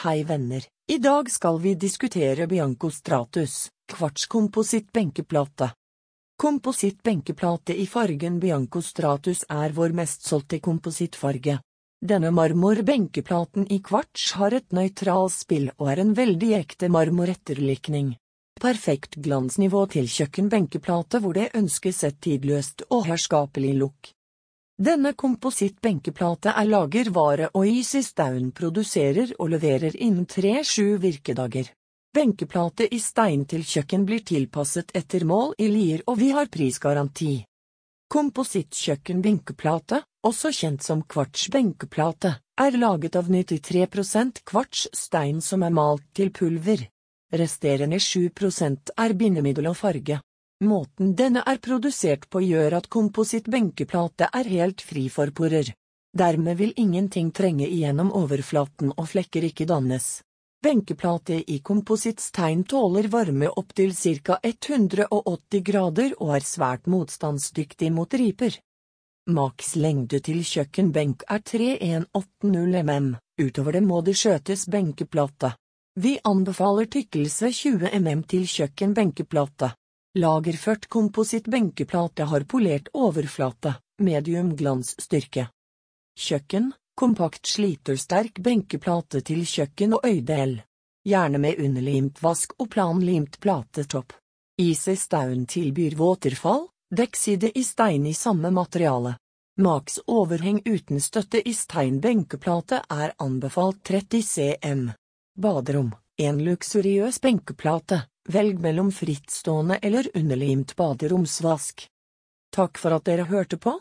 Hei venner, i dag skal vi diskutere Bianco Stratus, kvartskompositt benkeplate. Kompositt benkeplate i fargen Bianco Stratus er vår mest solgte komposittfarge. Denne marmor-benkeplaten i kvarts har et nøytralt spill og er en veldig ekte marmoretterlikning. Perfekt glansnivå til kjøkkenbenkeplate hvor det ønskes et tidløst og herskapelig look. Denne komposittbenkeplate er lagervare og Easy Staun produserer og leverer innen tre–sju virkedager. Benkeplate i stein til kjøkken blir tilpasset etter mål i Lier og vi har prisgaranti. Komposittkjøkkenbenkeplate, også kjent som kvartsbenkeplate, er laget av 93 kvarts stein som er malt til pulver. Resterende 7 er bindemiddel og farge. Måten denne er produsert på gjør at komposittbenkeplate er helt fri for porer. Dermed vil ingenting trenge igjennom overflaten og flekker ikke dannes. Benkeplate i komposittstein tåler varme opptil ca 180 grader og er svært motstandsdyktig mot riper. Maks lengde til kjøkkenbenk er 3180 mm, utover det må det skjøtes benkeplate. Vi anbefaler tykkelse 20 mm til kjøkkenbenkeplate. Lagerført komposittbenkeplate har polert overflate, medium glansstyrke. Kjøkken, Kompakt slitersterk benkeplate til kjøkken og øydel. Gjerne med underlimt vask og planlimt platetopp. Easy Staun tilbyr våterfall, dekkside i stein i samme materiale. Max overheng uten støtte i stein benkeplate er anbefalt 30 cm. Baderom, en luksuriøs benkeplate, velg mellom frittstående eller underlimt baderomsvask. Takk for at dere hørte på.